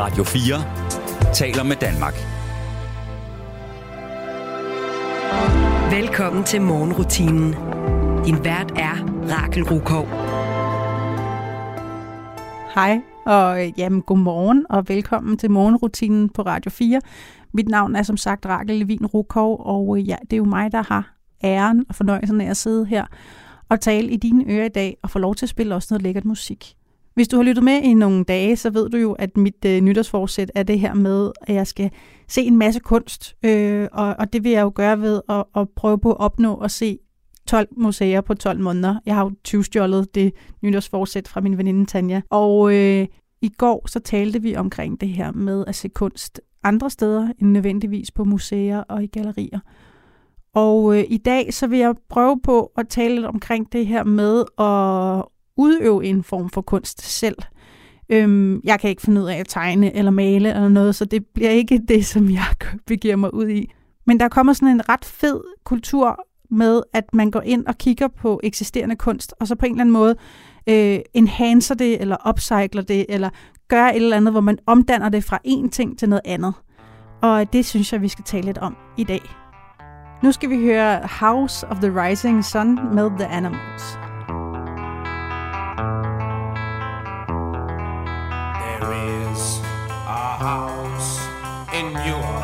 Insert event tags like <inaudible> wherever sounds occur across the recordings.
Radio 4 taler med Danmark. Velkommen til morgenrutinen. Din vært er Rakel Rukov. Hej, og øh, jamen, godmorgen, og velkommen til morgenrutinen på Radio 4. Mit navn er som sagt Rakel Levin Rukov, og øh, ja, det er jo mig, der har æren og fornøjelsen af at sidde her og tale i dine ører i dag, og få lov til at spille også noget lækkert musik. Hvis du har lyttet med i nogle dage, så ved du jo, at mit øh, nytårsforsæt er det her med, at jeg skal se en masse kunst. Øh, og, og det vil jeg jo gøre ved at, at prøve på at opnå at se 12 museer på 12 måneder. Jeg har jo 20 stjålet det nytårsforsæt fra min veninde Tanja. Og øh, i går så talte vi omkring det her med at se kunst andre steder end nødvendigvis på museer og i gallerier. Og øh, i dag så vil jeg prøve på at tale lidt omkring det her med at udøve en form for kunst selv. Øhm, jeg kan ikke finde ud af at tegne eller male eller noget, så det bliver ikke <laughs> det, som jeg begiver mig ud i. Men der kommer sådan en ret fed kultur med, at man går ind og kigger på eksisterende kunst, og så på en eller anden måde øh, enhancer det, eller upcycler det, eller gør et eller andet, hvor man omdanner det fra en ting til noget andet. Og det synes jeg, vi skal tale lidt om i dag. Nu skal vi høre House of the Rising Sun med The Animals. In New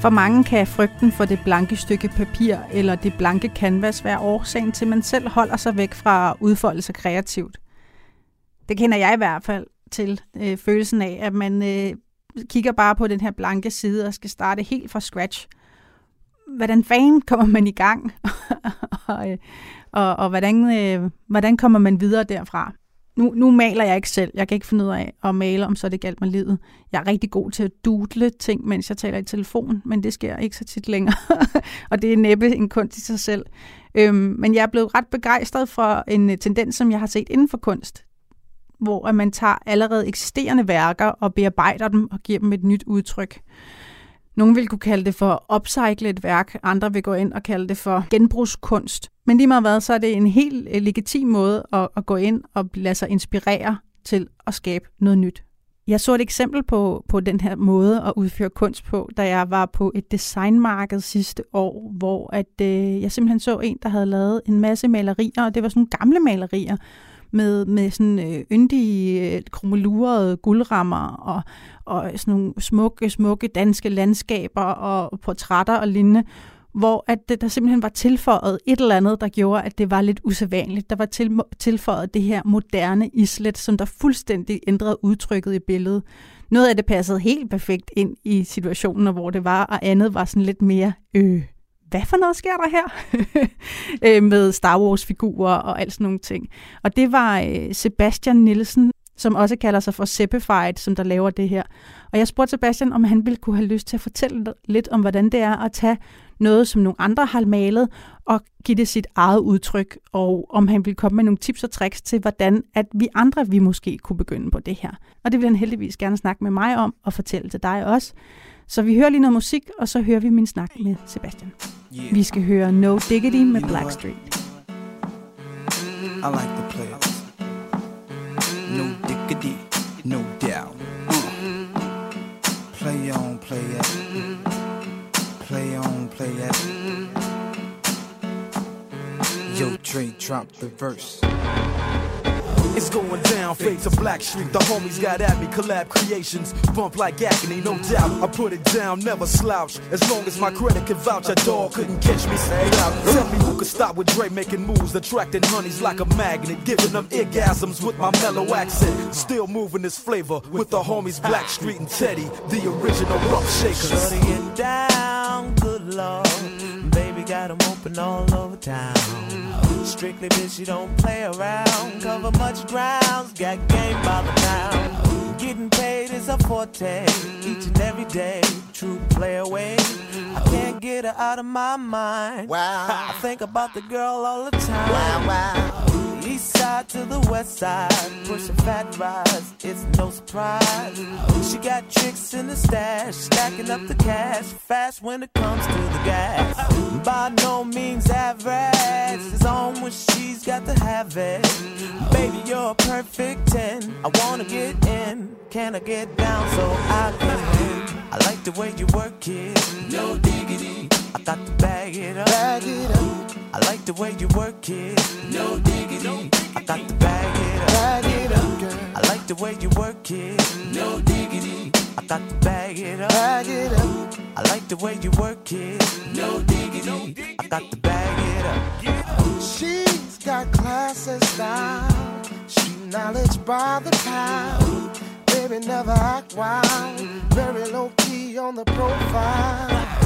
For mange kan frygten for det blanke stykke papir eller det blanke canvas være årsagen til, at man selv holder sig væk fra at udfolde sig kreativt. Det kender jeg i hvert fald til, øh, følelsen af, at man øh, kigger bare på den her blanke side og skal starte helt fra scratch. Hvordan fanden kommer man i gang? <laughs> og, øh, og, og hvordan, øh, hvordan kommer man videre derfra? Nu, nu maler jeg ikke selv. Jeg kan ikke finde ud af at male, om så det galt mig livet. Jeg er rigtig god til at dudle ting, mens jeg taler i telefon, men det sker ikke så tit længere. <laughs> og det er næppe en kunst i sig selv. Øhm, men jeg er blevet ret begejstret for en øh, tendens, som jeg har set inden for kunst, hvor at man tager allerede eksisterende værker og bearbejder dem og giver dem et nyt udtryk. Nogle vil kunne kalde det for upcycle et værk, andre vil gå ind og kalde det for genbrugskunst. Men lige meget hvad, så er det en helt øh, legitim måde at, at gå ind og lade sig inspirere til at skabe noget nyt. Jeg så et eksempel på, på den her måde at udføre kunst på, da jeg var på et designmarked sidste år, hvor at, øh, jeg simpelthen så en, der havde lavet en masse malerier, og det var sådan nogle gamle malerier, med, med sådan øh, yndige, øh, guldrammer og, og sådan nogle smukke, smukke danske landskaber og portrætter og lignende, hvor at det, der simpelthen var tilføjet et eller andet, der gjorde, at det var lidt usædvanligt. Der var til, tilføjet det her moderne islet, som der fuldstændig ændrede udtrykket i billedet. Noget af det passede helt perfekt ind i situationen, hvor det var, og andet var sådan lidt mere øh, hvad for noget sker der her? <laughs> Øh, med Star Wars-figurer og alt sådan nogle ting. Og det var øh, Sebastian Nielsen, som også kalder sig for Seppified, som der laver det her. Og jeg spurgte Sebastian, om han ville kunne have lyst til at fortælle lidt om, hvordan det er at tage noget, som nogle andre har malet, og give det sit eget udtryk, og om han ville komme med nogle tips og tricks til, hvordan at vi andre vi måske kunne begynde på det her. Og det vil han heldigvis gerne snakke med mig om, og fortælle til dig også. Så vi hører lige noget musik, og så hører vi min snak med Sebastian. Yeah. Vi skal høre No Diggity med Blackstreet. I like the players. No diggity, no doubt. Play on, play it. Play on, play it. Yo, Dre, drop the verse. It's going down, fade to Black Street. The homies got at me, collab creations. Bump like agony, no doubt. I put it down, never slouch. As long as my credit can vouch, a dog couldn't catch me. Tell me who could stop with Dre making moves, attracting honeys like a magnet, giving them orgasms with my mellow accent. Still moving this flavor with the homies Black Street and Teddy, the original rough shakers. Shutting it down, good lord. Baby got them open all over town. Strictly bitch, you don't play around. Cover much grounds, got game by the pound. Getting paid is a forte, each and every day. True play away. I can't get her out of my mind. Wow. I think about the girl all the time. Wow, wow. East side to the west side, pushing fat rides, it's no surprise. She got tricks in the stash, stacking up the cash, fast when it comes to the gas. By no means average, it's on when she's got to have it. Baby, you're a perfect 10. I wanna get in, can I get down so I can win? I like the way you work it, no diggity. I got to bag it up. Bag it up, I like the way you work it. No diggity. I got to bag it up. bag it up, girl. I like the way you work it. No diggity. I got to bag it up. Bag it up, I like the way you work it. No diggity. I got to bag it up. She's got class and style. She knowledge by the pound. Baby never act wild. Very low key on the profile.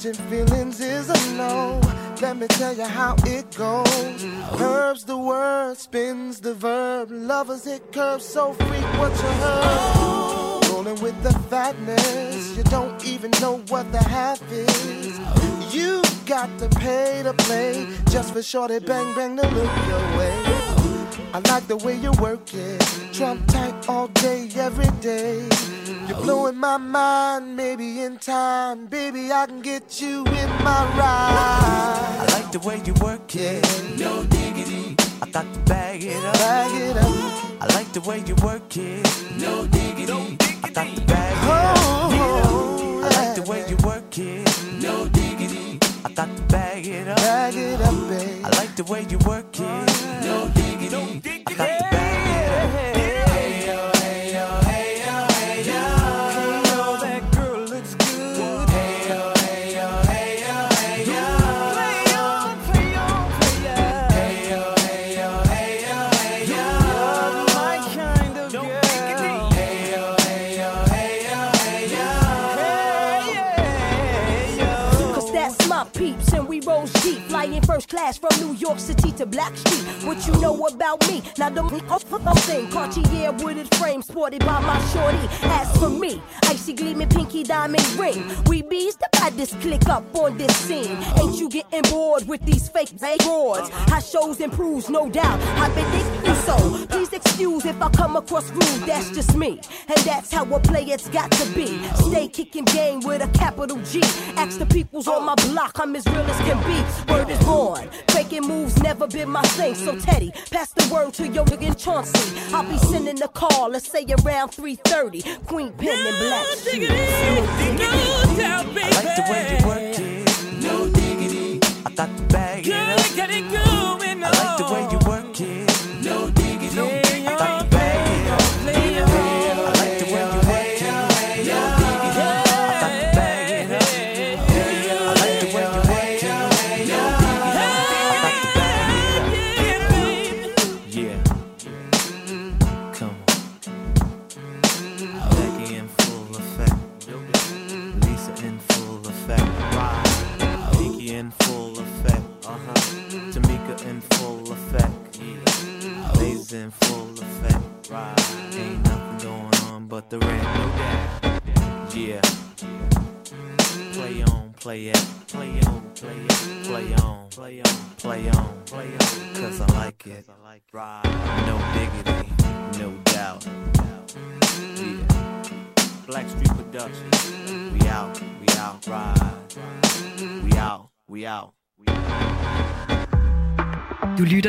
Catching feelings is a no. Let me tell you how it goes. Curves the word, spins the verb. Lovers it curves so freak what you heard. Rolling with the fatness, you don't even know what the half is. You got to pay to play just for shorty bang bang to look your way. I like the way you work it, Trump tight all day, every day. You're blowing my mind, maybe in time, baby I can get you in my ride. I like the way you work it. No diggity. I got to bag it up. Bag it up, I like the way you work it. No diggity. I got to bag it up. oh, I like the way you work it. No diggity. I got to bag it up. bag it up, babe. I like the way you work it. No diggity. I got to bag first class from New York City to Black Street. What you know about me? Now don't look the thing, oh, Cartier wooded frame sported by my shorty. As for me, icy gleaming pinky diamond ring. We bees the baddest click up on this scene. Ain't you getting bored with these fake broads? How shows improves, no doubt. I've been thinking so. Please excuse if I come across rude, that's just me. And that's how a It's got to be. Stay kicking game with a capital G. Ask the peoples on my block, I'm as real as can be. Word is born. Faking moves never been my thing. So Teddy, pass the word to your nigga Chauncey. I'll be sending a call, let's say around 3:30. Queen Pen and Black. Shoes. I like the way you work it. No diggity. I got to bag it up. Get it going I like the way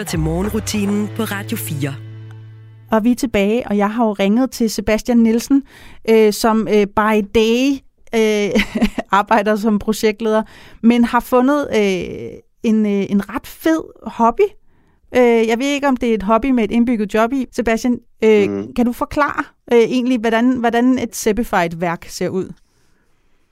lytter til morgenrutinen på Radio 4. Og vi er tilbage, og jeg har jo ringet til Sebastian Nielsen, øh, som øh, by day øh, <laughs> arbejder som projektleder, men har fundet øh, en, øh, en ret fed hobby. Øh, jeg ved ikke, om det er et hobby med et indbygget job i. Sebastian, øh, mm. kan du forklare øh, egentlig, hvordan, hvordan et Zepified-værk ser ud?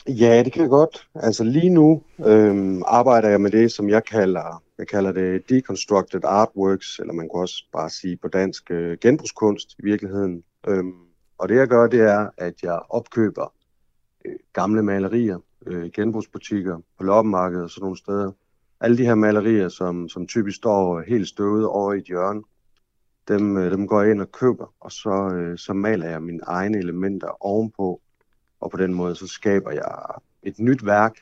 Ja, det kan jeg godt. Altså lige nu øhm, arbejder jeg med det, som jeg kalder, jeg kalder det deconstructed artworks, eller man kunne også bare sige på dansk øh, genbrugskunst i virkeligheden. Øhm, og det jeg gør, det er, at jeg opkøber øh, gamle malerier, øh, genbrugsbutikker på loppemarkedet og sådan nogle steder. Alle de her malerier, som, som typisk står helt støvet over i et hjørne, dem, øh, dem går jeg ind og køber, og så, øh, så maler jeg mine egne elementer ovenpå, og på den måde så skaber jeg et nyt værk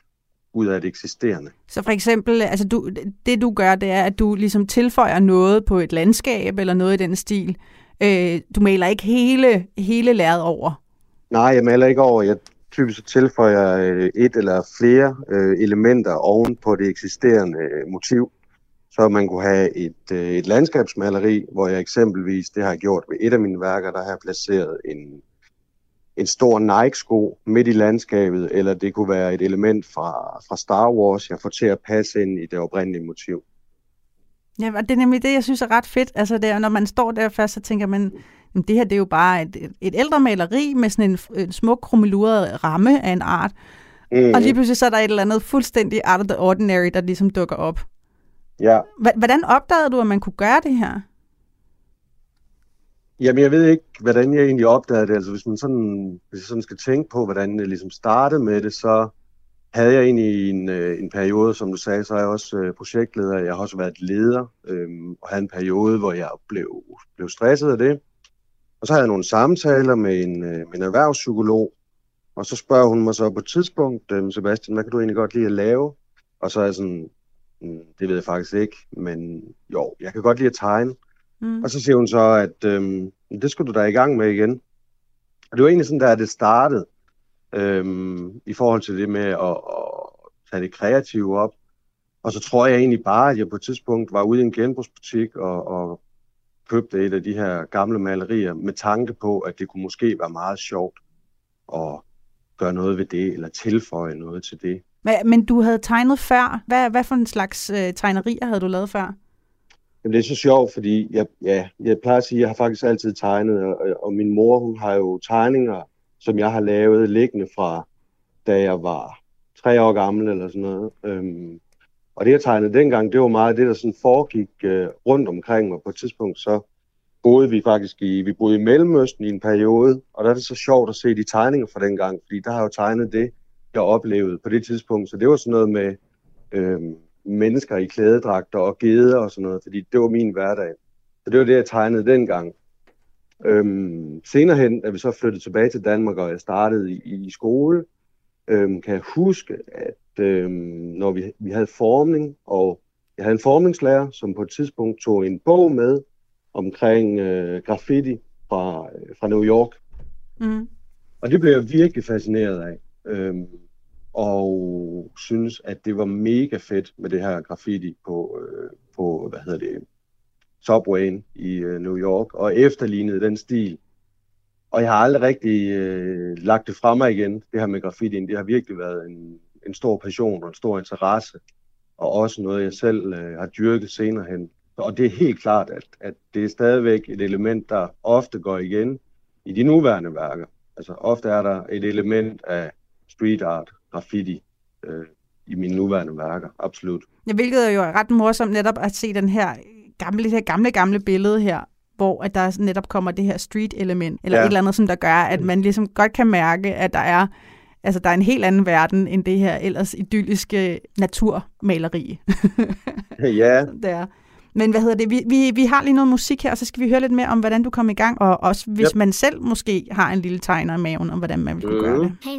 ud af det eksisterende. Så for eksempel, altså du, det du gør, det er, at du ligesom tilføjer noget på et landskab eller noget i den stil. Øh, du maler ikke hele, hele lærret over. Nej, jeg maler ikke over. Jeg typisk tilføjer øh, et eller flere øh, elementer oven på det eksisterende øh, motiv. Så man kunne have et, øh, et landskabsmaleri, hvor jeg eksempelvis, det har jeg gjort ved et af mine værker, der har jeg placeret en, en stor Nike-sko midt i landskabet, eller det kunne være et element fra, fra Star Wars, jeg får til at passe ind i det oprindelige motiv. Ja, og det er nemlig det, jeg synes er ret fedt. Altså, det er, når man står der først, så tænker man, jamen, det her det er jo bare et, et, ældre maleri med sådan en, en smuk krummeluret ramme af en art. Mm. Og lige pludselig så er der et eller andet fuldstændig out of the ordinary, der ligesom dukker op. Ja. H- hvordan opdagede du, at man kunne gøre det her? Jamen, jeg ved ikke, hvordan jeg egentlig opdagede det. Altså, hvis man sådan, hvis jeg sådan skal tænke på, hvordan jeg ligesom startede med det, så havde jeg egentlig en, øh, en periode, som du sagde, så er jeg også øh, projektleder. Jeg har også været leder, øhm, og havde en periode, hvor jeg blev, blev stresset af det. Og så havde jeg nogle samtaler med en, øh, med en erhvervspsykolog, og så spørger hun mig så på et tidspunkt, Sebastian, hvad kan du egentlig godt lide at lave? Og så er jeg sådan, mm, det ved jeg faktisk ikke, men jo, jeg kan godt lide at tegne. Mm. Og så siger hun så, at øhm, det skulle du da i gang med igen. Og det var egentlig sådan, der det startede, øhm, i forhold til det med at, at tage det kreative op. Og så tror jeg egentlig bare, at jeg på et tidspunkt var ude i en genbrugsbutik og, og købte et af de her gamle malerier med tanke på, at det kunne måske være meget sjovt at gøre noget ved det, eller tilføje noget til det. Men, men du havde tegnet før. Hvad, hvad for en slags øh, tegnerier havde du lavet før? Jamen, det er så sjovt, fordi jeg, ja, jeg plejer at sige, at jeg har faktisk altid tegnet, og, og min mor, hun har jo tegninger, som jeg har lavet liggende fra, da jeg var tre år gammel eller sådan noget. Øhm, og det, jeg tegnede dengang, det var meget det, der sådan foregik øh, rundt omkring mig. På et tidspunkt, så boede vi faktisk i, vi boede i Mellemøsten i en periode, og der er det så sjovt at se de tegninger fra dengang, fordi der har jeg jo tegnet det, jeg oplevede på det tidspunkt. Så det var sådan noget med øh, mennesker i klædedragter og geder og sådan noget, fordi det var min hverdag. Så det var det, jeg tegnede dengang. Øhm, senere hen, da vi så flyttede tilbage til Danmark, og jeg startede i, i skole, øhm, kan jeg huske, at øhm, når vi, vi havde formning, og jeg havde en formningslærer, som på et tidspunkt tog en bog med omkring øh, graffiti fra, øh, fra New York. Mm. Og det blev jeg virkelig fascineret af. Øhm, og synes, at det var mega fedt med det her graffiti på, øh, på hvad hedder det, Subwayen i øh, New York, og efterlignede den stil. Og jeg har aldrig rigtig øh, lagt det fra mig igen, det her med graffitien. Det har virkelig været en, en stor passion og en stor interesse, og også noget, jeg selv øh, har dyrket senere hen. Og det er helt klart, at, at det er stadigvæk et element, der ofte går igen i de nuværende værker. Altså ofte er der et element af street art, graffiti, øh, i mine nuværende værker, absolut. Ja, hvilket er jo ret morsomt netop at se den her gamle, det her gamle, gamle billede her, hvor at der netop kommer det her street-element, eller ja. Et eller andet, som der gør, at man ligesom godt kan mærke, at der er, altså, der er en helt anden verden, end det her ellers idylliske naturmaleri. <laughs> ja, <laughs> det er. Men hvad hedder det? Vi, vi, vi har lige noget musik her, og så skal vi høre lidt mere om, hvordan du kom i gang, og også hvis Yep. man selv måske har en lille tegner i maven, om hvordan man vil kunne gøre det. Hey,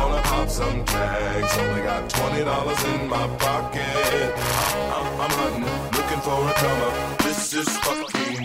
gonna pop some tags. Only got twenty dollars in my pocket. I'm, I'm hunting, looking for a come. This is fucking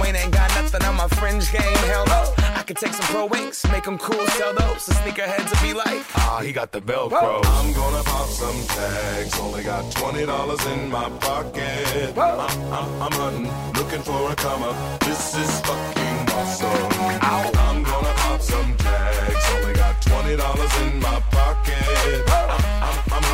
Wayne ain't got nothing on my fringe game. Hell no. I could take some pro wings, make them cool, sell those. The sneakerheads will be like, ah, he got the Velcro. I'm gonna pop some tags. Only got twenty dollars in my pocket. I'm, I'm, I'm hunting, looking for a come up. This is fucking awesome. I'm gonna pop some tags. Only got twenty dollars in my pocket.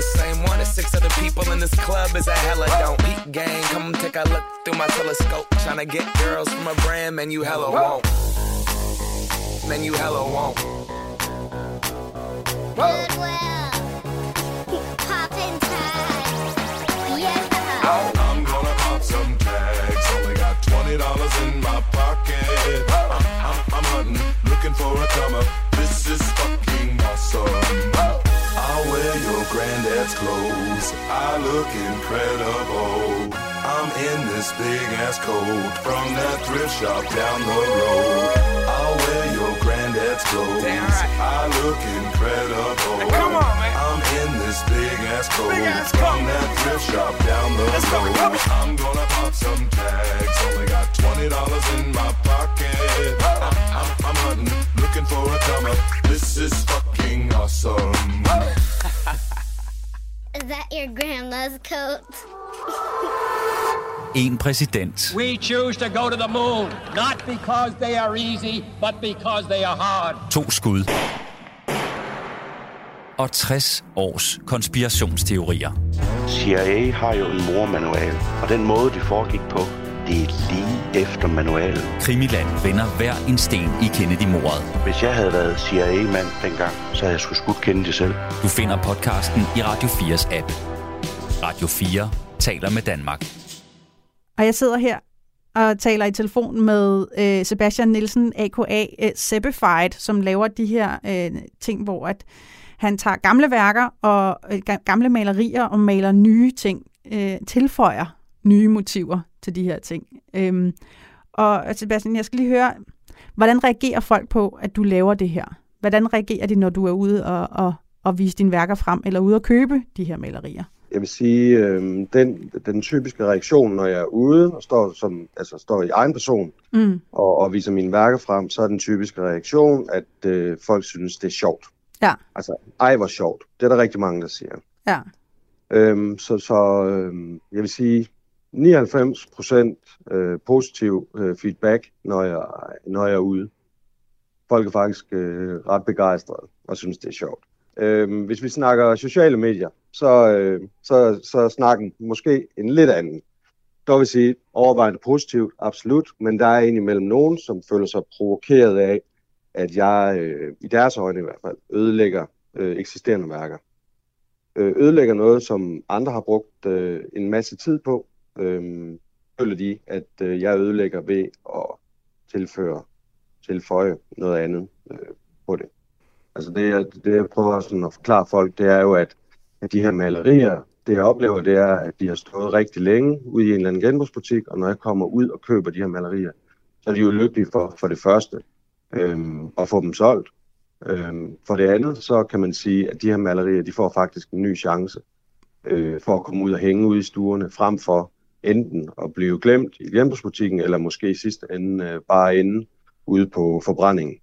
the same one as six other people in this club is a hella don't. Peep gang, come take a look through my telescope. Tryna get girls from a brand, man, you hella won't. Man, you hella won't. Goodwill. Poppin' tags. Yeah. I'm gonna pop some tags. Only got twenty dollars in my pocket. I'm, I'm, I'm hunting, looking for a come up. This is fucking awesome. Wear your granddad's clothes. I look incredible. I'm in this big ass coat from that thrift shop down the road. I'll wear your granddad's. I look incredible. come on, man. I'm in this big ass coat from that thrift shop down the road. I'm gonna pop some tags. Only got twenty dollars in my pocket. I'm, I'm, I'm hunting, looking for a come up. This is fucking awesome. <laughs> Is that your grandma's coat? <laughs> En præsident. We choose to go to the moon, not because they are easy, but because they are hard. To skud. Og 60 års konspirationsteorier. CIA har jo en mormanual, og den måde, det foregik på, det er lige efter manualen. Krimiland vender hver en sten i Kennedy-mordet. Hvis jeg havde været CIA-mand dengang, så havde jeg skulle skudt Kennedy selv. Du finder podcasten i Radio 4's app. Radio 4 taler med Danmark. Og jeg sidder her og taler i telefon med øh, Sebastian Nielsen, a.k.a. Øh, Seppified, som laver de her øh, ting, hvor at han tager gamle værker og øh, gamle malerier og maler nye ting, øh, tilføjer nye motiver til de her ting. Øhm, og Sebastian, jeg skal lige høre, hvordan reagerer folk på, at du laver det her? Hvordan reagerer de, når du er ude og, og, og vise dine værker frem, eller ude og købe de her malerier? Jeg vil sige, øh, den, den typiske reaktion, når jeg er ude og står, som, altså, står i egen person mm. og, og viser mine værker frem, så er den typiske reaktion, at øh, folk synes, det er sjovt. Ja. Altså, ej, hvor sjovt. Det er der rigtig mange, der siger. Ja. Øhm, så så øhm, jeg vil sige, 99 procent øh, positiv øh, feedback, når jeg, når jeg er ude. Folk er faktisk øh, ret begejstrede og synes, det er sjovt. Øh, hvis vi snakker sociale medier, så, øh, så, så er snakken måske en lidt anden. Der vil sige overvejende positivt, absolut, men der er indimellem nogen, som føler sig provokeret af, at jeg, øh, i deres øjne i hvert fald, ødelægger øh, eksisterende værker. Øh, ødelægger noget, som andre har brugt øh, en masse tid på, øh, føler de, at øh, jeg ødelægger ved at tilføre, tilføje noget andet øh, på det. Altså det, jeg, det, jeg prøver sådan at forklare folk, det er jo, at, at de her malerier, det jeg oplever, det er, at de har stået rigtig længe ude i en eller anden genbrugsbutik, og når jeg kommer ud og køber de her malerier, så er de jo lykkelige for, for det første øhm, at få dem solgt. Øhm, for det andet, så kan man sige, at de her malerier, de får faktisk en ny chance øh, for at komme ud og hænge ude i stuerne, frem for enten at blive glemt i genbrugsbutikken, eller måske i sidste ende øh, bare inde ude på forbrændingen.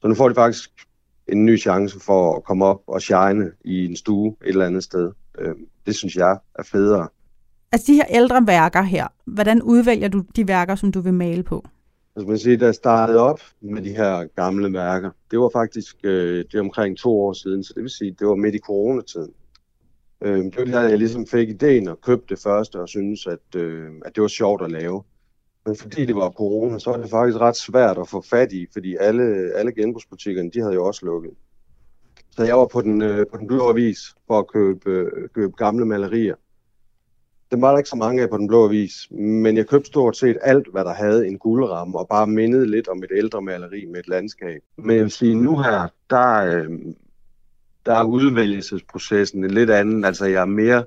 Så nu får de faktisk en ny chance for at komme op og shine i en stue et eller andet sted. Øh, det synes jeg er federe. Altså de her ældre værker her, hvordan udvælger du de værker, som du vil male på? Altså man siger, da jeg startede op med de her gamle værker, det var faktisk øh, det var omkring to år siden, så det vil sige, det var midt i coronatiden. Øh, det var der, jeg ligesom fik ideen og købte det første og synes at, øh, at det var sjovt at lave. Men fordi det var corona, så var det faktisk ret svært at få fat i, fordi alle, alle genbrugsbutikkerne, de havde jo også lukket. Så jeg var på den, øh, på den blå avis for at købe, øh, købe gamle malerier. Det var der ikke så mange af på den blå avis, men jeg købte stort set alt, hvad der havde en guldramme, og bare mindede lidt om et ældre maleri med et landskab. Men jeg vil sige, nu her, der, øh, der er udvælgelsesprocessen lidt anden. Altså jeg er mere,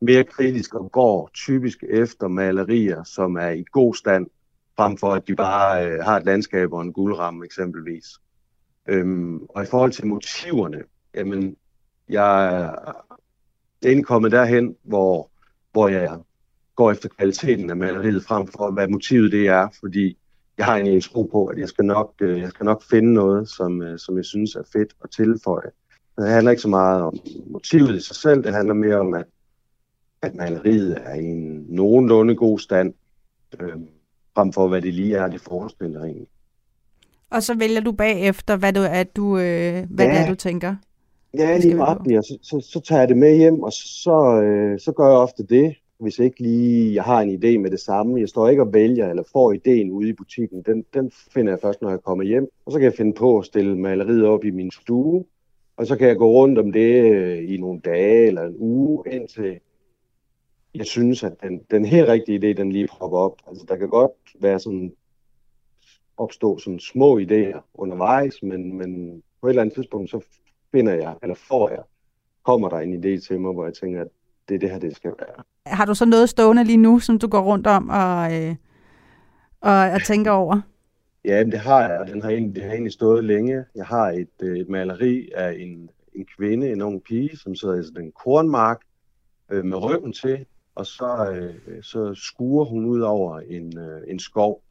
mere kritisk og går typisk efter malerier, som er i god stand, frem for at de bare øh, har et landskab og en guldramme eksempelvis. Øhm, og i forhold til motiverne, jamen, jeg er indkommet derhen, hvor, hvor jeg går efter kvaliteten af maleriet frem for, hvad motivet det er, fordi jeg har egentlig en tro på, at jeg skal nok, øh, jeg skal nok finde noget, som, øh, som jeg synes er fedt at tilføje. Det handler ikke så meget om motivet i sig selv, det handler mere om, at, at maleriet er i en nogenlunde god stand, øh, frem for hvad det lige er, det forestiller egentlig. Og så vælger du bagefter, hvad, du, er, du, øh, hvad ja. det er, du tænker? Ja, lige meget. Og så, så, så tager jeg det med hjem, og så, øh, så gør jeg ofte det, hvis ikke lige jeg har en idé med det samme. Jeg står ikke og vælger eller får ideen ude i butikken. Den, den finder jeg først, når jeg kommer hjem. Og så kan jeg finde på at stille maleriet op i min stue. Og så kan jeg gå rundt om det øh, i nogle dage eller en uge, indtil jeg synes, at den, den helt rigtige idé, den lige propper op. Altså, der kan godt være sådan opstå sådan små idéer undervejs, men, men på et eller andet tidspunkt, så finder jeg, eller får jeg, kommer der en idé til mig, hvor jeg tænker, at det er det her, det skal være. Har du så noget stående lige nu, som du går rundt om og, øh, og, og tænker over? Ja, det har jeg, og den har egentlig, det har egentlig stået længe. Jeg har et, øh, et maleri af en, en kvinde, en ung pige, som sidder i sådan en kornmark øh, med ryggen til, og så, øh, så skuer hun ud over en, øh, en skov.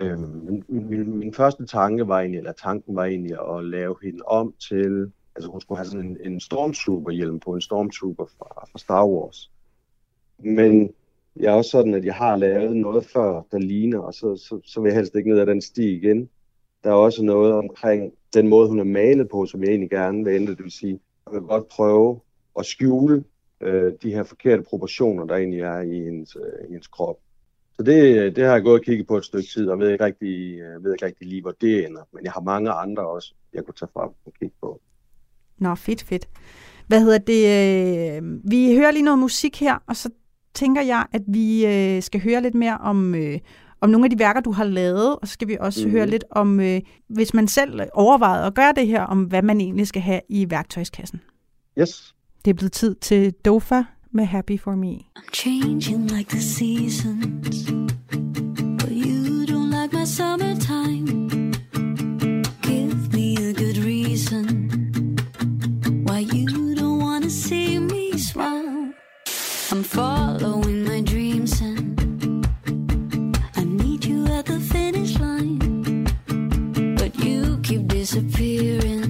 Øh, min, min, min første tanke var egentlig, eller tanken var egentlig at lave hende om til, altså hun skulle have sådan en, en stormtrooper-hjelm på, en stormtrooper fra, fra Star Wars. Men jeg er også sådan, at jeg har lavet noget før, der ligner, og så, så, så vil jeg helst ikke ned ad den sti igen. Der er også noget omkring den måde, hun er malet på, som jeg egentlig gerne vil ændre. Det vil sige, jeg vil godt prøve at skjule øh, de her forkerte proportioner, der egentlig er i hendes, øh, hendes krop. Så det, det har jeg gået og kigget på et stykke tid, og ved ikke rigtig, øh, ved ikke rigtig lige, hvor det ender. Men jeg har mange andre også, jeg kunne tage frem og kigge på. Nå, fedt, fedt. Hvad hedder det? Øh, vi hører lige noget musik her, og så tænker jeg, at vi øh, skal høre lidt mere om, øh, om nogle af de værker, du har lavet, og så skal vi også mm-hmm. høre lidt om, øh, hvis man selv overvejede at gøre det her, om hvad man egentlig skal have i værktøjskassen. Yes. Det er blevet tid til Dofa med Happy For Me. I'm changing like the seasons But you don't like my summertime. Give me a good reason Why you don't wanna see me smile. I'm following my dreams and I need you at the finish line But you keep disappearing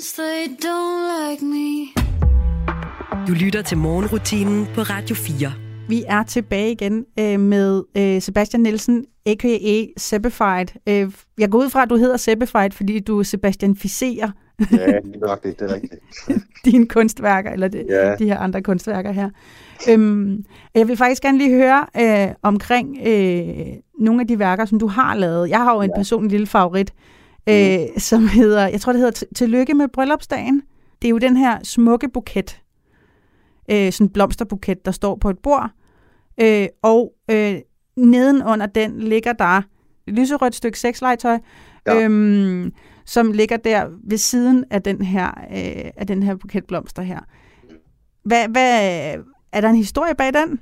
friends, they don't like me. Du lytter til morgenrutinen på Radio 4. Vi er tilbage igen øh, med øh, Sebastian Nielsen, a.k.a. Sebbified. Øh, jeg går ud fra, at du hedder Sebbified, fordi du sebastianificerer Ja, det er nok det, det er rigtigt. <laughs> dine kunstværker, eller det, Ja. de her andre kunstværker her. Øhm, jeg vil faktisk gerne lige høre øh, omkring øh, nogle af de værker, som du har lavet. Jeg har jo en personlig lille favorit, øh, Mm. som hedder, jeg tror det hedder Tillykke med bryllupsdagen. Det er jo den her smukke buket, øh, sådan en blomsterbuket, der står på et bord, øh, og øh, nedenunder den ligger der et lyserødt stykke sexlegetøj, ja. øhm, som ligger der ved siden af den her, øh, af den her buket blomster her. Hvad, hvad, er der en historie bag den?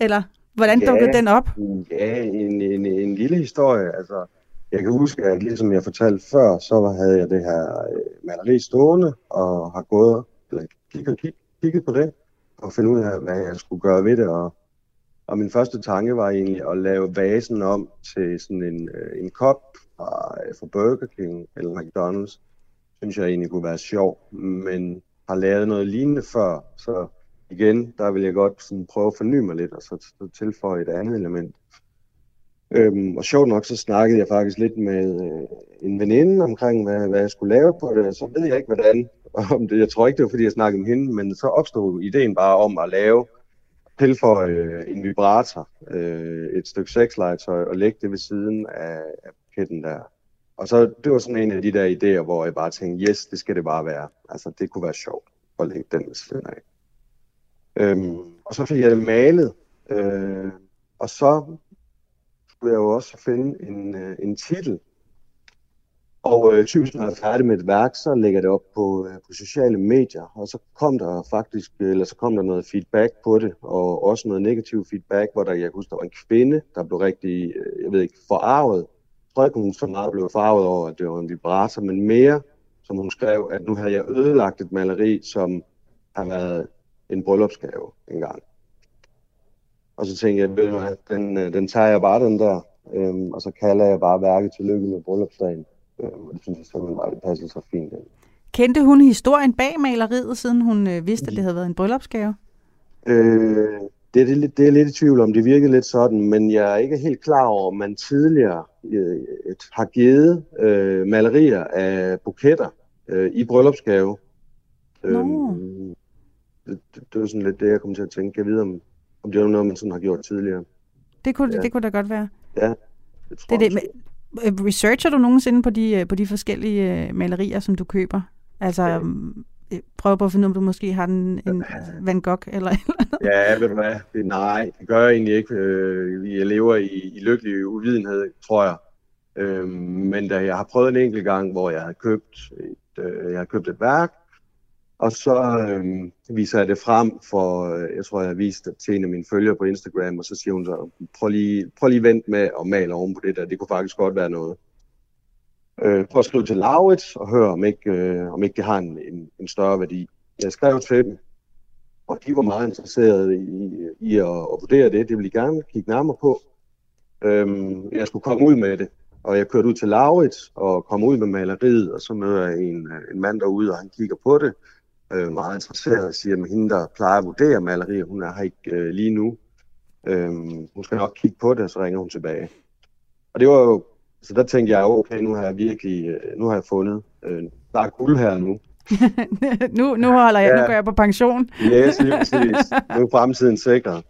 Eller hvordan Ja. dukkede den op? Ja, en, en, en lille historie. Altså, jeg kan huske, at ligesom jeg fortalte før, så havde jeg det her øh, maleri stående, og har gået, eller kigget, kigget på det, og finde ud af, hvad jeg skulle gøre ved det. Og, og min første tanke var egentlig at lave vasen om til sådan en, øh, en kop fra, øh, fra Burger King eller McDonald's. Synes jeg egentlig kunne være sjov, men har lavet noget lignende før, så igen, der vil jeg godt sådan prøve at forny mig lidt, og så tilføje et andet element. Øhm, og sjovt nok, så snakkede jeg faktisk lidt med øh, en veninde omkring, hvad, hvad jeg skulle lave på det. Så ved jeg ikke, hvordan. <laughs> Om det, jeg tror ikke, det var, fordi jeg snakkede med hende, men så opstod ideen bare om at lave, tilføje øh, en vibrator, øh, et stykke sexlegetøj, og lægge det ved siden af, af paketten der. Og så, det var sådan en af de der idéer, hvor jeg bare tænkte, yes, det skal det bare være. Altså, det kunne være sjovt at lægge den ved siden af. Øhm, og så fik jeg det malet, øh, og så skulle jeg jo også finde en, øh, en titel. Og øh, typisk når jeg er færdig med et værk, så lægger jeg det op på, øh, på sociale medier, og så kom der faktisk, eller så kom der noget feedback på det, og også noget negativ feedback, hvor der, jeg husker, der var en kvinde, der blev rigtig, øh, jeg ved ikke, forarvet. Jeg tror ikke, hun så meget blev forarvet over, at det var en vibrator, men mere, som hun skrev, at nu havde jeg ødelagt et maleri, som har været en bryllupsgave engang. Og så tænkte jeg, ved du hvad, den, øh, den tager jeg bare den der, øhm, og så kalder jeg bare værket til lykke med bryllupsdagen. Øhm, og det synes jeg simpelthen bare, det passer så fint ind. Kendte hun historien bag maleriet, siden hun øh, vidste, at det havde været en bryllupsgave? Øh, det, er, det, lidt- det er lidt i tvivl om, det virkede lidt sådan, men jeg er ikke helt klar over, om man tidligere øh, har givet øh, malerier af buketter øh, i bryllupsgave. Øhm, det, det, det var sådan lidt det, jeg kom til at tænke. Jeg ved, om, om det var noget, man sådan har gjort tidligere. Det kunne, Ja. ja. det kunne da godt være. Ja, det Det tror er det. Men, øh, researcher du nogensinde på de, øh, på de forskellige øh, malerier, som du køber? Altså, øh, prøv på at finde ud af, om du måske har en, en Van Gogh eller Ja, ved du hvad? Det, nej, det gør jeg egentlig ikke. Jeg lever i, i lykkelig uvidenhed, tror jeg. Øh, men da jeg har prøvet en enkelt gang, hvor jeg har købt et, øh, jeg har købt et værk, og så øh, viser jeg det frem for, øh, jeg tror, jeg har vist det til en af mine følgere på Instagram, og så siger hun så, prøv lige, prøv lige vent med at male oven på det der, det kunne faktisk godt være noget. Øh, prøv at skrive til Laurits og høre, om ikke, øh, om ikke det har en, en, en større værdi. Jeg skrev til dem, og de var meget interesserede i, i at, at vurdere det. Det ville de gerne kigge nærmere på. Øhm, jeg skulle komme ud med det, og jeg kørte ud til Laurits og kom ud med maleriet, og så møder jeg en, øh, en mand derude, og han kigger på det, øh, meget interesseret, og siger, at hende, der plejer at vurdere malerier, hun er her ikke øh, lige nu. Øhm, hun skal nok kigge på det, og så ringer hun tilbage. Og det var jo, så der tænkte jeg, okay, nu har jeg virkelig, øh, nu har jeg fundet, øh, der er guld her nu. <laughs> nu, nu holder jeg, ja. nu går jeg på pension. Yes, lige præcis. Nu er fremtiden sikret.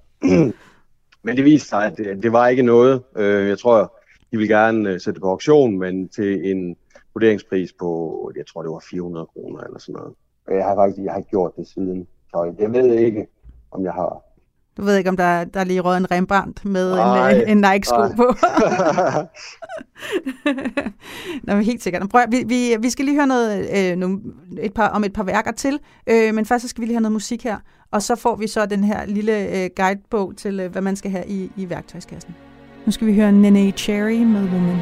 <clears throat> men det viste sig, at det, det var ikke noget. Øh, jeg tror, de ville gerne øh, sætte det på auktion, men til en vurderingspris på, jeg tror, det var 400 kroner eller sådan noget. Og Jeg har faktisk jeg har ikke gjort det siden. Så jeg ved ikke, om jeg har. Du ved ikke, om der, der er lige røget en Rembrandt med en, Nej, øh, en Nike-sko nej. på. <laughs> Nå, men helt sikkert. Prøv, vi, vi, vi skal lige høre noget, øh, nogle, et par, om et par værker til, øh, men først så skal vi lige have noget musik her, og så får vi så den her lille øh, guidebog til, øh, hvad man skal have i, i værktøjskassen. Nu skal vi høre Nene Cherry med Woman.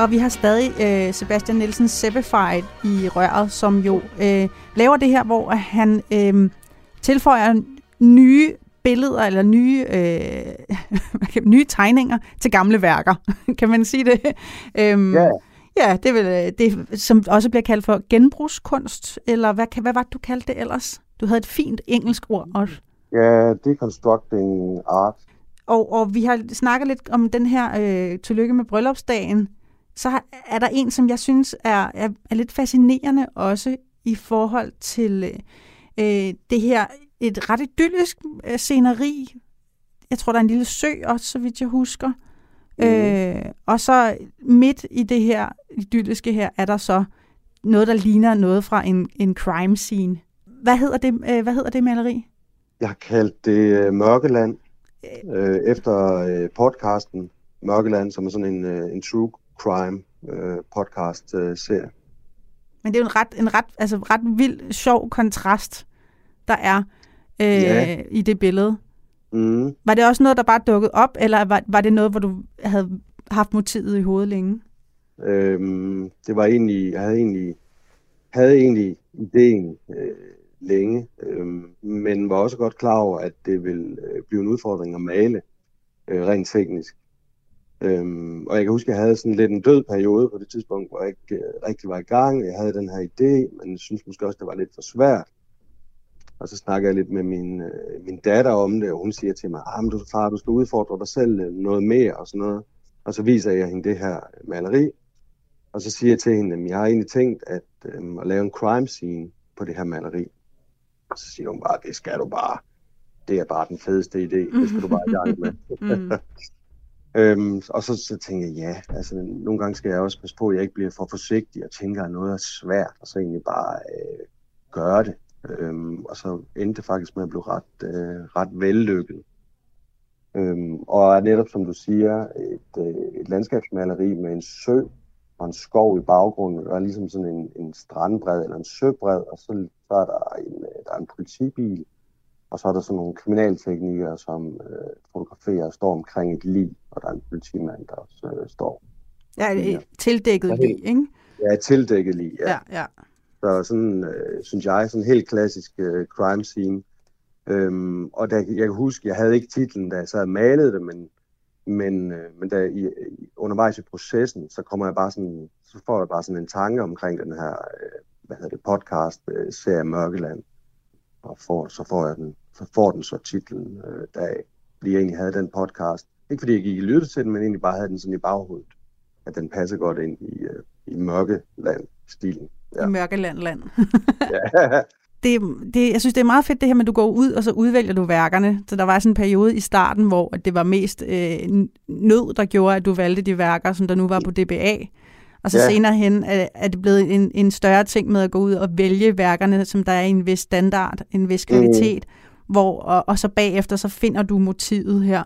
Og vi har stadig øh, Sebastian Nielsen Seppified i røret, som jo øh, laver det her, hvor han øh, tilføjer nye billeder eller nye, øh, <laughs> nye tegninger til gamle værker. <laughs> kan man sige det? Øhm, Ja. Ja, det vel øh, det, som også bliver kaldt for genbrugskunst, eller hvad, hvad var det, du kaldte det ellers? Du havde et fint engelsk ord også. Ja, deconstructing art. Og, og vi har snakket lidt om den her øh, tillykke med bryllupsdagen. Så er der en, som jeg synes er, er, er lidt fascinerende også i forhold til øh, det her, et ret idyllisk øh, sceneri. Jeg tror, der er en lille sø også, så vidt jeg husker. Mm. Øh, og så midt i det her idylliske her, er der så noget, der ligner noget fra en, en crime scene. Hvad hedder det, øh, hvad hedder det maleri? Jeg har kaldt det øh, Mørkeland, øh, efter øh, podcasten Mørkeland, som er sådan en, øh, en true crime øh, podcast øh, serie. Men det er jo en ret, en ret, altså ret vild, sjov kontrast, der er øh, Ja. i det billede. Mm. Var det også noget, der bare dukkede op, eller var, var det noget, hvor du havde haft motivet i hovedet længe? Øhm, det var egentlig, jeg havde egentlig, havde egentlig ideen øh, længe, øhm, men var også godt klar over, at det ville øh, blive en udfordring at male øh, rent teknisk. Øhm, og jeg kan huske, at jeg havde sådan lidt en død periode på det tidspunkt, hvor jeg ikke øh, rigtig var i gang. Jeg havde den her idé, men jeg synes måske også, det var lidt for svært. Og så snakker jeg lidt med min, øh, min datter om det, og hun siger til mig, ah, du, far, du skal udfordre dig selv øh, noget mere og sådan noget. Og så viser jeg hende det her maleri, og så siger jeg til hende, at jeg har egentlig tænkt at, øhm, at lave en crime scene på det her maleri. Og så siger hun bare, det skal du bare. Det er bare den fedeste idé. Det skal du bare i gang med. <laughs> Mm øhm, og så, så tænker jeg, ja, altså nogle gange skal jeg også passe på, at jeg ikke bliver for forsigtig og tænker, at noget er svært, og så egentlig bare øh, gøre det. Øhm, og så endte det faktisk med at blive ret, øh, ret vellykket. Øhm, og er netop, som du siger, et, øh, et landskabsmaleri med en sø og en skov i baggrunden. Der er ligesom sådan en, en strandbred eller en søbred, og så, så er der en, øh, der er en politibil, og så er der sådan nogle kriminalteknikere, som øh, fotograferer og står omkring et lig, og der er en politimand, der også øh, står. Ja, et tildækket lig, ikke? Ja, et tildækket lig, ja. Ja, ja. Så sådan, øh, synes jeg, sådan en helt klassisk øh, crime scene. Øhm, og da, jeg kan huske, jeg havde ikke titlen, da jeg sad og malede det, men, men, øh, men da i, i, undervejs i processen, så kommer jeg bare sådan, så får jeg bare sådan en tanke omkring den her, øh, hvad hedder det, podcast øh, serie Mørkeland. Og får, så får jeg den, så får den så titlen, øh, da jeg, fordi jeg egentlig havde den podcast. Ikke fordi jeg gik i lytte til den, men egentlig bare havde den sådan i baghovedet. At den passer godt ind i, øh, i Mørkeland-stilen. Ja. I Mørkeland land. Ja. <laughs> <laughs> det, det, jeg synes, det er meget fedt det her med, at du går ud, og så udvælger du værkerne. Så der var sådan en periode i starten, hvor det var mest øh, nød, der gjorde, at du valgte de værker, som der nu var på DBA. Og så ja. Senere hen er, er det blevet en, en større ting med at gå ud og vælge værkerne, som der er i en vis standard, en vis kvalitet, mm. hvor, og, og så bagefter så finder du motivet her.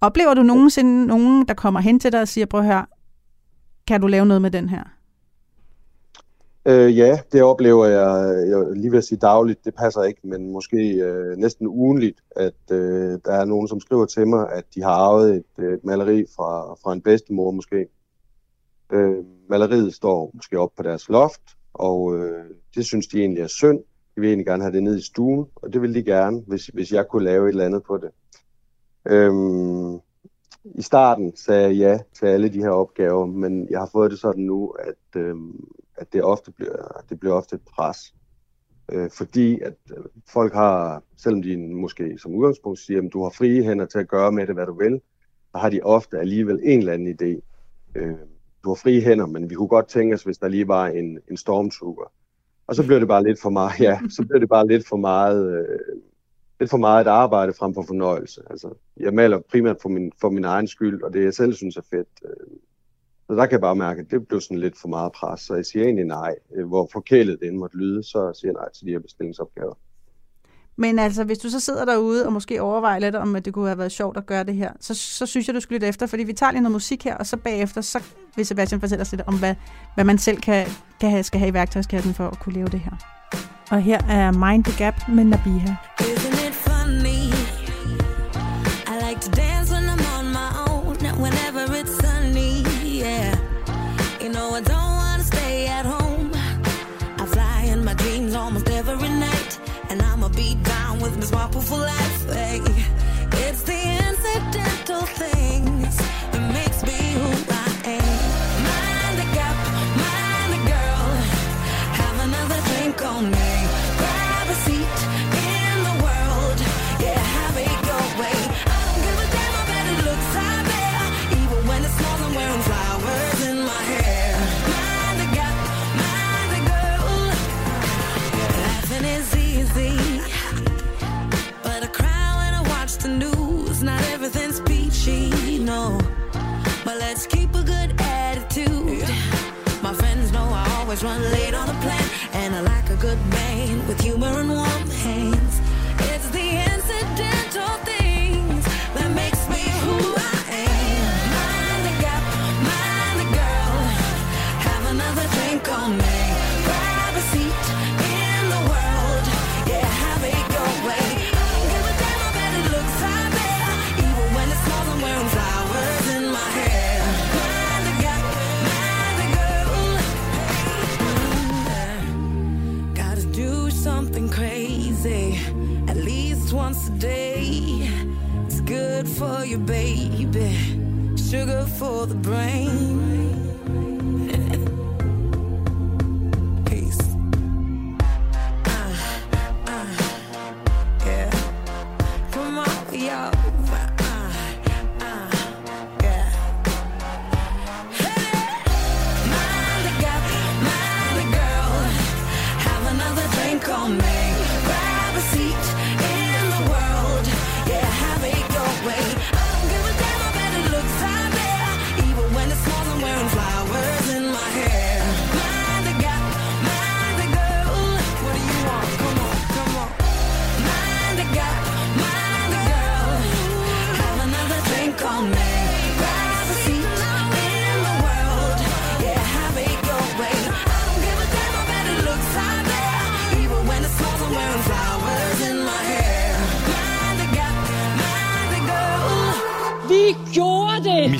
Oplever du nogensinde nogen, der kommer hen til dig og siger, prøv at høre, kan du lave noget med den her? Øh, ja, det oplever jeg, jeg lige vil sige dagligt, det passer ikke, men måske øh, næsten ugenligt, at øh, der er nogen, som skriver til mig, at de har arvet et, et maleri fra, fra en bedstemor måske. Øh, maleriet står måske op på deres loft, og øh, det synes de egentlig er synd. De vil egentlig gerne have det ned i stuen, og det vil de gerne, hvis, hvis jeg kunne lave et eller andet på det. Øhm, I starten sagde jeg ja til alle de her opgaver, men jeg har fået det sådan nu, at, øhm, at det ofte bliver, det bliver ofte et pres. Øh, fordi at øh, folk har, selvom de måske som udgangspunkt siger, at du har frie hænder til at gøre med det, hvad du vil, så har de ofte alligevel en eller anden idé. Øh, du har frie hænder, men vi kunne godt tænke os, hvis der lige var en, en stormtrooper. Og så blev det bare lidt for meget, ja, så blev det bare lidt for meget, øh, lidt for meget et arbejde frem for fornøjelse. Altså, jeg maler primært for min, for min egen skyld, og det jeg selv synes er fedt. Øh, så der kan jeg bare mærke, at det blev sådan lidt for meget pres, så jeg siger egentlig nej. Hvor forkælet det end måtte lyde, så siger jeg nej til de her bestillingsopgaver. Men altså, hvis du så sidder derude og måske overvejer lidt om, at det kunne have været sjovt at gøre det her, så, så synes jeg, du skulle lytte efter, fordi vi tager lige noget musik her, og så bagefter, så vil Sebastian fortælle os lidt om, hvad, hvad man selv kan, kan have, skal have i værktøjskassen for at kunne leve det her. Og her er Mind the Gap med Nabiha. Isn't a smart, for life. Hey. It's the incidental things always run late on a plan. And I like a good band with humor and warm hands. Sugar for the brain.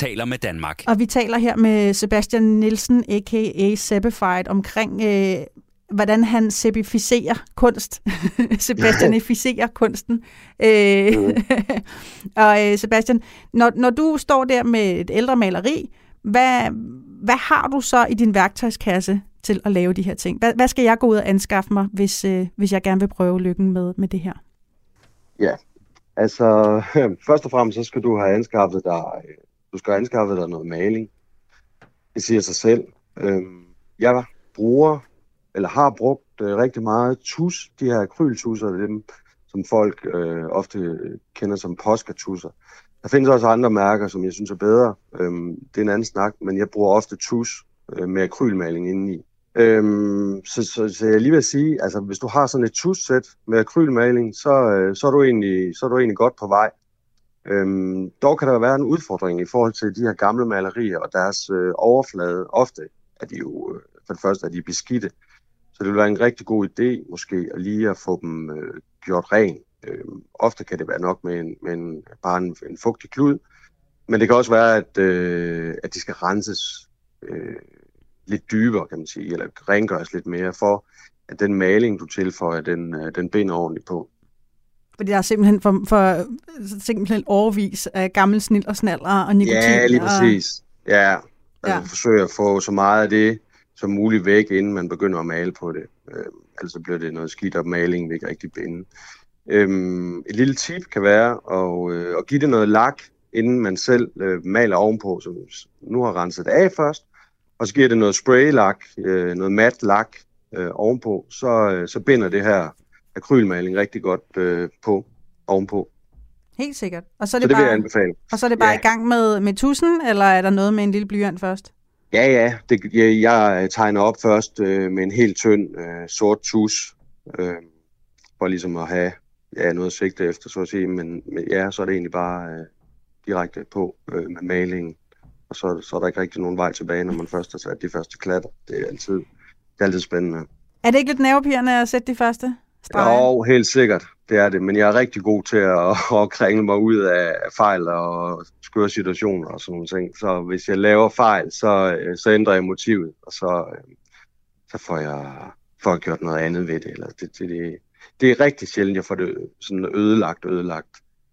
taler med Danmark. Og vi taler her med Sebastian Nielsen, a.k.a. Sebbified, omkring, øh, hvordan han sebificerer kunst. <laughs> Sebastianificerer kunsten. Øh, <laughs> og øh, Sebastian, når, når du står der med et ældre maleri, hvad, hvad har du så i din værktøjskasse til at lave de her ting? Hvad, hvad skal jeg gå ud og anskaffe mig, hvis, øh, hvis jeg gerne vil prøve lykken med, med det her? Ja, altså <laughs> først og fremmest så skal du have anskaffet dig, øh, du skal have anskaffet dig noget maling. Det siger sig selv. Øhm, jeg bruger, eller har brugt øh, rigtig meget tus, de her akryltusser, dem som folk øh, ofte kender som Posca-tusser. Der findes også andre mærker, som jeg synes er bedre. Øhm, det er en anden snak, men jeg bruger ofte tus øh, med akrylmaling indeni. Øhm, så, så, så jeg lige vil sige, altså hvis du har sådan et tussæt med akrylmaling, så, øh, så, er du egentlig, så er du egentlig godt på vej. Øhm, dog kan der være en udfordring i forhold til de her gamle malerier og deres øh, overflade. Ofte er de jo, øh, for det første er de beskidte, så det vil være en rigtig god idé måske at lige at få dem øh, gjort ren. Øh, ofte kan det være nok med, en, med en, bare en, en fugtig klud, men det kan også være, at, øh, at de skal renses øh, lidt dybere, kan man sige, eller rengøres lidt mere, for at den maling, du tilføjer, den, øh, den binder ordentligt på. Fordi der er simpelthen for, for simpelthen overvis af gammel snil og snaller og nikotin. Ja, lige og- præcis. Ja, altså Ja. forsøge at få så meget af det som muligt væk, inden man begynder at male på det. Øh, ellers så bliver det noget skidt op maling, vil ikke rigtig binde. Øhm, et lille tip kan være at, øh, at give det noget lak, inden man selv øh, maler ovenpå, som nu har renset af først. Og så giver det noget spraylak, øh, noget mat lak øh, ovenpå, så, øh, så binder det her akrylmaling rigtig godt øh, på ovenpå. Helt sikkert. Og så er Så det, det vil jeg bare, anbefale. og så er det bare Ja. i gang med, med tusen, eller er der noget med en lille blyant først? Ja, ja. Det, jeg, jeg tegner op først øh, med en helt tynd øh, sort tus, øh, for ligesom at have ja, noget at sigte efter, så at sige. Men, men ja, så er det egentlig bare, øh, direkte på øh, med malingen. Og så, så er der ikke rigtig nogen vej tilbage, når man først har sat de første klatter. Det er altid, det er altid spændende. Er det ikke lidt nervepirrende at sætte de første streger? Jo, helt sikkert. Det er det. Men jeg er rigtig god til at, <laughs> at kringle mig ud af fejl og skøre situationer og sådan nogle ting. Så hvis jeg laver fejl, så, øh, så ændrer jeg motivet, og så, øh, så får jeg, får jeg gjort noget andet ved det. Eller det, det, det, det er rigtig sjældent, jeg får det sådan ødelagt ødelagt.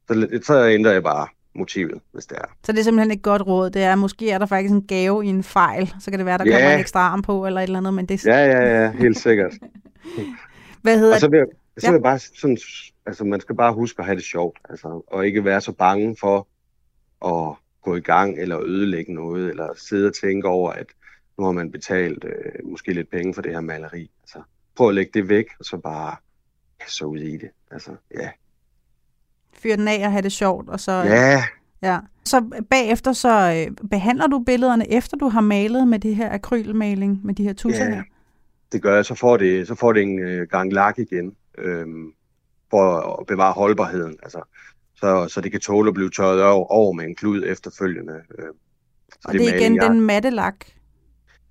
Så, så ændrer jeg bare motivet, hvis det er. Så det er simpelthen et godt råd. Det er, måske er der faktisk en gave i en fejl. Så kan det være, der Ja. kommer en ekstra arm på, eller et eller andet. Men det, Ja, ja, ja, helt sikkert. <laughs> Hvad hedder Og så vil, jeg- så Ja. vil jeg bare sådan, altså man skal bare huske at have det sjovt, altså, og ikke være så bange for at gå i gang eller ødelægge noget, eller sidde og tænke over, at nu har man betalt øh, måske lidt penge for det her maleri. Altså, prøv at lægge det væk, og så bare kaste sig ud i det. Altså, ja. fyre den af og have det sjovt. Og så, Ja, ja. Så bagefter så øh, behandler du billederne, efter du har malet med det her akrylmaling, med de her tusser Ja. her. Det gør jeg. Så får det, så får det en øh, gang lak igen, øhm, for at bevare holdbarheden. Altså, så, så det kan tåle at blive tørret over, over med en klud efterfølgende. Øh, så Og det er igen jeg- den matte lak.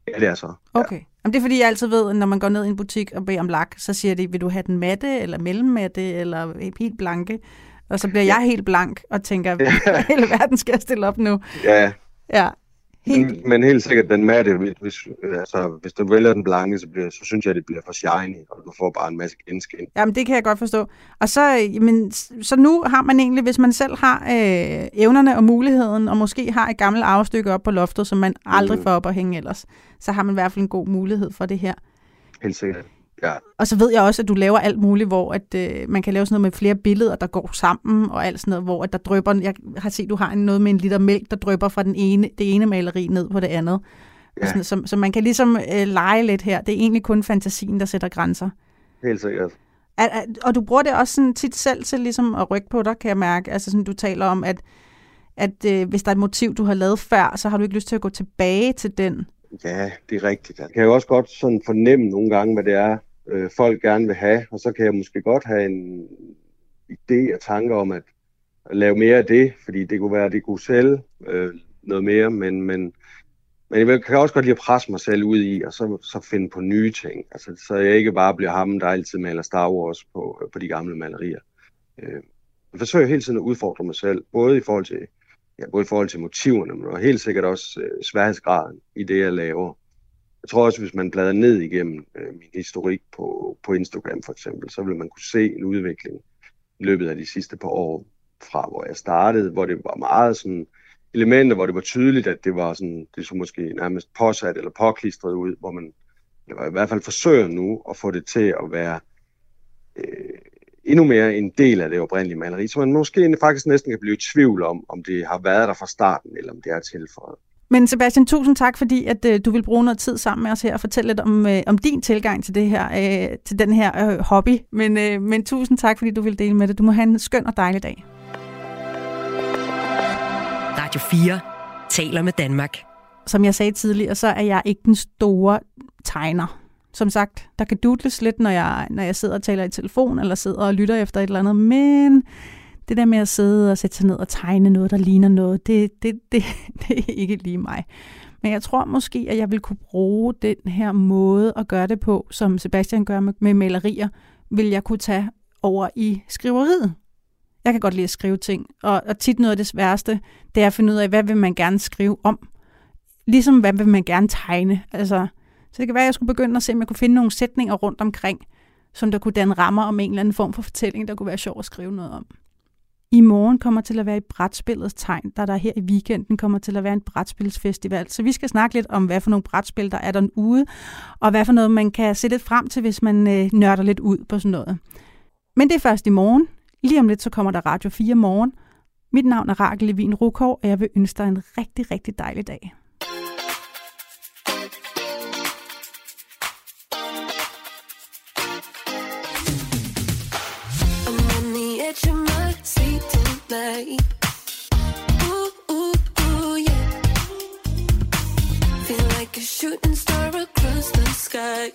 Ja, det er så. Okay. Jamen, det er fordi, jeg altid ved, at når man går ned i en butik og beder om lak, så siger de, vil du have den matte, eller mellemmatte, eller helt blanke? Og så bliver jeg helt blank og tænker, <laughs> hvad hele verden skal jeg stille op nu? Ja, Ja, helt. men helt sikkert den matte, hvis, altså, hvis du vælger den blanke, så, bliver, så synes jeg, det bliver for shiny, og du får bare en masse genskin. Jamen, det kan jeg godt forstå. Og så, s- så nu har man egentlig, hvis man selv har øh, evnerne og muligheden, og måske har et gammelt arvestykke op på loftet, som man aldrig Mm. får op at hænge ellers, så har man i hvert fald en god mulighed for det her. Helt sikkert. Ja, Og så ved jeg også, at du laver alt muligt, hvor at, øh, man kan lave sådan noget med flere billeder, der går sammen, og alt sådan noget, hvor at der drypper, jeg har set, du har en- noget med en liter mælk, der drypper fra den ene, det ene maleri ned på det andet. Ja. Sådan, så, så man kan ligesom øh, lege lidt her. Det er egentlig kun fantasien, der sætter grænser. helt sikkert. Er, er, og du bruger det også sådan tit selv til ligesom at rykke på dig, kan jeg mærke. Altså sådan, du taler om, at, at øh, hvis der er et motiv, du har lavet før, så har du ikke lyst til at gå tilbage til den. Ja, det er rigtigt. Jeg kan jo også godt sådan fornemme nogle gange, hvad det er, øh, folk gerne vil have, og så kan jeg måske godt have en idé og tanker om at lave mere af det, fordi det kunne være, at det kunne sælge øh, noget mere, men, men, men jeg kan også godt lide at presse mig selv ud i, og så, så finde på nye ting. Altså, så jeg ikke bare bliver ham, der altid maler Star Wars på, øh, på de gamle malerier. Øh, jeg forsøger hele tiden at udfordre mig selv, både i forhold til, ja, både i forhold til motiverne, men og helt sikkert også øh, sværhedsgraden i det, jeg laver. Jeg tror også, hvis man bladrer ned igennem øh, min historik på, på Instagram for eksempel, så vil man kunne se en udvikling i løbet af de sidste par år fra, hvor jeg startede, hvor det var meget sådan elementer, hvor det var tydeligt, at det var sådan, det så måske nærmest påsat eller påklistret ud, hvor man det var i hvert fald forsøger nu at få det til at være øh, endnu mere en del af det oprindelige maleri, så man måske faktisk næsten kan blive i tvivl om, om det har været der fra starten, eller om det er tilføjet. Men Sebastian, tusind tak, fordi at øh, du vil bruge noget tid sammen med os her og fortælle lidt om, øh, om din tilgang til det her, øh, til den her øh, hobby. Men, øh, men tusind tak, fordi du vil dele med det. Du må have en skøn og dejlig dag. Radio 4 taler med Danmark. Som jeg sagde tidligere, så er jeg ikke den store tegner. Som sagt, der kan dudles lidt, når jeg, når jeg sidder og taler i telefon, eller sidder og lytter efter et eller andet, men det der med at sidde og sætte sig ned og tegne noget, der ligner noget, det, det, det, <laughs> det er ikke lige mig. Men jeg tror måske, at jeg vil kunne bruge den her måde at gøre det på, som Sebastian gør med, med malerier, vil jeg kunne tage over i skriveriet. Jeg kan godt lide at skrive ting, og, og tit noget af det sværeste, det er at finde ud af, hvad vil man gerne skrive om. Ligesom, hvad vil man gerne tegne. Altså, så det kan være, at jeg skulle begynde at se, om jeg kunne finde nogle sætninger rundt omkring, som der kunne danne rammer om en eller anden form for fortælling, der kunne være sjov at skrive noget om. I morgen kommer til at være i brætspillets tegn, da der her i weekenden kommer til at være en brætspilsfestival. Så vi skal snakke lidt om, hvad for nogle brætspil, der er derude, og hvad for noget, man kan se lidt frem til, hvis man øh, nørder lidt ud på sådan noget. Men det er først i morgen. Lige om lidt, så kommer der Radio 4 morgen. Mit navn er Rakel Levin Rukov, og jeg vil ønske dig en rigtig, rigtig dejlig dag. Tonight. Ooh, ooh, ooh, yeah. Feel like a shooting star across the sky.